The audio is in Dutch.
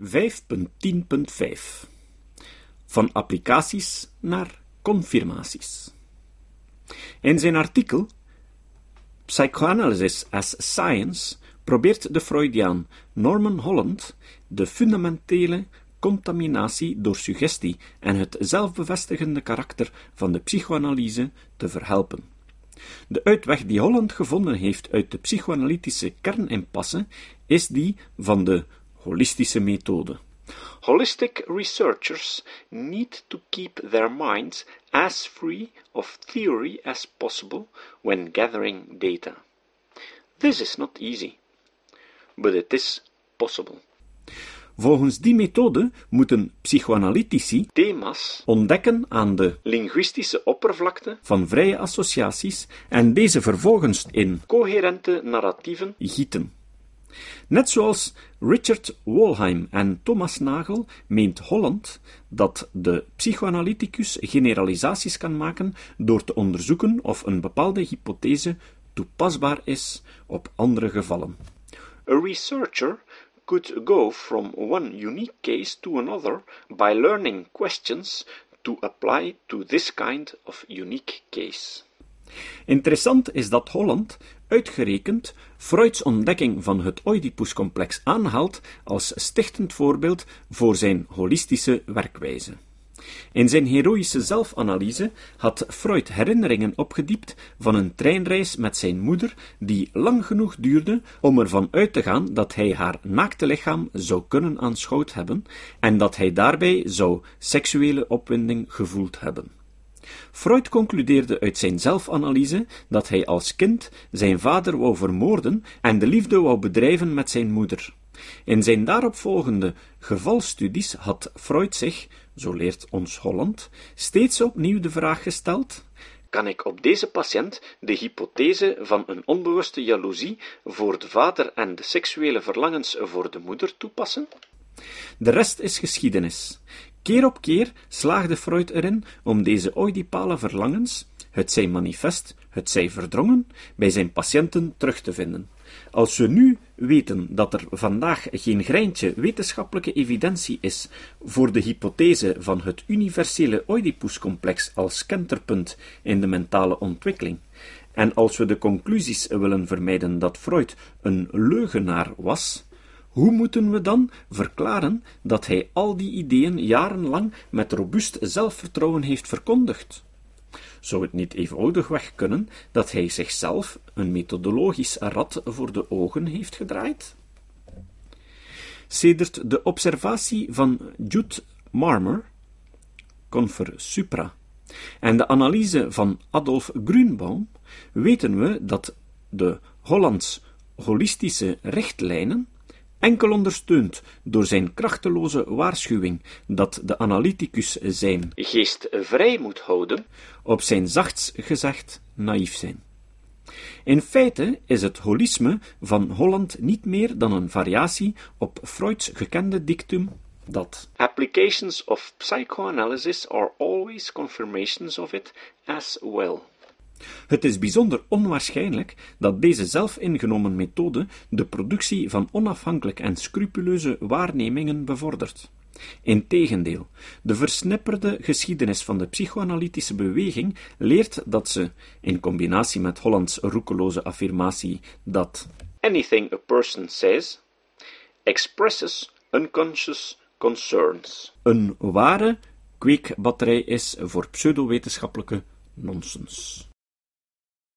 5.10.5 Van applicaties naar confirmaties. In zijn artikel Psychoanalysis as Science probeert de Freudiaan Norman Holland de fundamentele contaminatie door suggestie en het zelfbevestigende karakter van de psychoanalyse te verhelpen. De uitweg die Holland gevonden heeft uit de psychoanalytische kernimpasse is die van de holistische methode. Holistic researchers need to keep their minds as free of theory as possible when gathering data. This is not easy, but it is possible. Volgens die methode moeten psychoanalytici thema's ontdekken aan de linguïstische oppervlakte van vrije associaties en deze vervolgens in coherente narratieven gieten. Net zoals Richard Wolheim en Thomas Nagel meent Holland dat de psychoanalyticus generalisaties kan maken door te onderzoeken of een bepaalde hypothese toepasbaar is op andere gevallen. A researcher could go from one unique case to another by learning questions to apply to this kind of unique case. Interessant is dat Holland uitgerekend Freuds ontdekking van het Oedipuscomplex aanhaalt als stichtend voorbeeld voor zijn holistische werkwijze. In zijn heroïsche zelfanalyse had Freud herinneringen opgediept van een treinreis met zijn moeder die lang genoeg duurde om ervan uit te gaan dat hij haar naakte lichaam zou kunnen aanschouwd hebben en dat hij daarbij zou seksuele opwinding gevoeld hebben. Freud concludeerde uit zijn zelfanalyse dat hij als kind zijn vader wou vermoorden en de liefde wou bedrijven met zijn moeder. In zijn daaropvolgende gevalstudies had Freud zich, zo leert ons Holland, steeds opnieuw de vraag gesteld: kan ik op deze patiënt de hypothese van een onbewuste jaloezie voor de vader en de seksuele verlangens voor de moeder toepassen? De rest is geschiedenis. Keer op keer slaagde Freud erin om deze oedipale verlangens, het zij manifest, het zij verdrongen, bij zijn patiënten terug te vinden. Als we nu weten dat er vandaag geen greintje wetenschappelijke evidentie is voor de hypothese van het universele Oedipuscomplex als kenterpunt in de mentale ontwikkeling, en als we de conclusies willen vermijden dat Freud een leugenaar was, hoe moeten we dan verklaren dat hij al die ideeën jarenlang met robuust zelfvertrouwen heeft verkondigd? Zou het niet eenvoudigweg kunnen dat hij zichzelf een methodologisch rad voor de ogen heeft gedraaid? Sedert de observatie van Jude Marmer, Confer Supra, en de analyse van Adolf Grünbaum weten we dat de Hollands holistische richtlijnen enkel ondersteund door zijn krachteloze waarschuwing dat de analyticus zijn geest vrij moet houden, op zijn zachts gezegd naïef zijn. In feite is het holisme van Holland niet meer dan een variatie op Freuds gekende dictum dat applications of psychoanalysis are always confirmations of it as well. Het is bijzonder onwaarschijnlijk dat deze zelfingenomen methode de productie van onafhankelijk en scrupuleuze waarnemingen bevordert. Integendeel, de versnipperde geschiedenis van de psychoanalytische beweging leert dat ze, in combinatie met Hollands roekeloze affirmatie dat anything a person says expresses unconscious concerns, een ware kweekbatterij is voor pseudowetenschappelijke nonsens.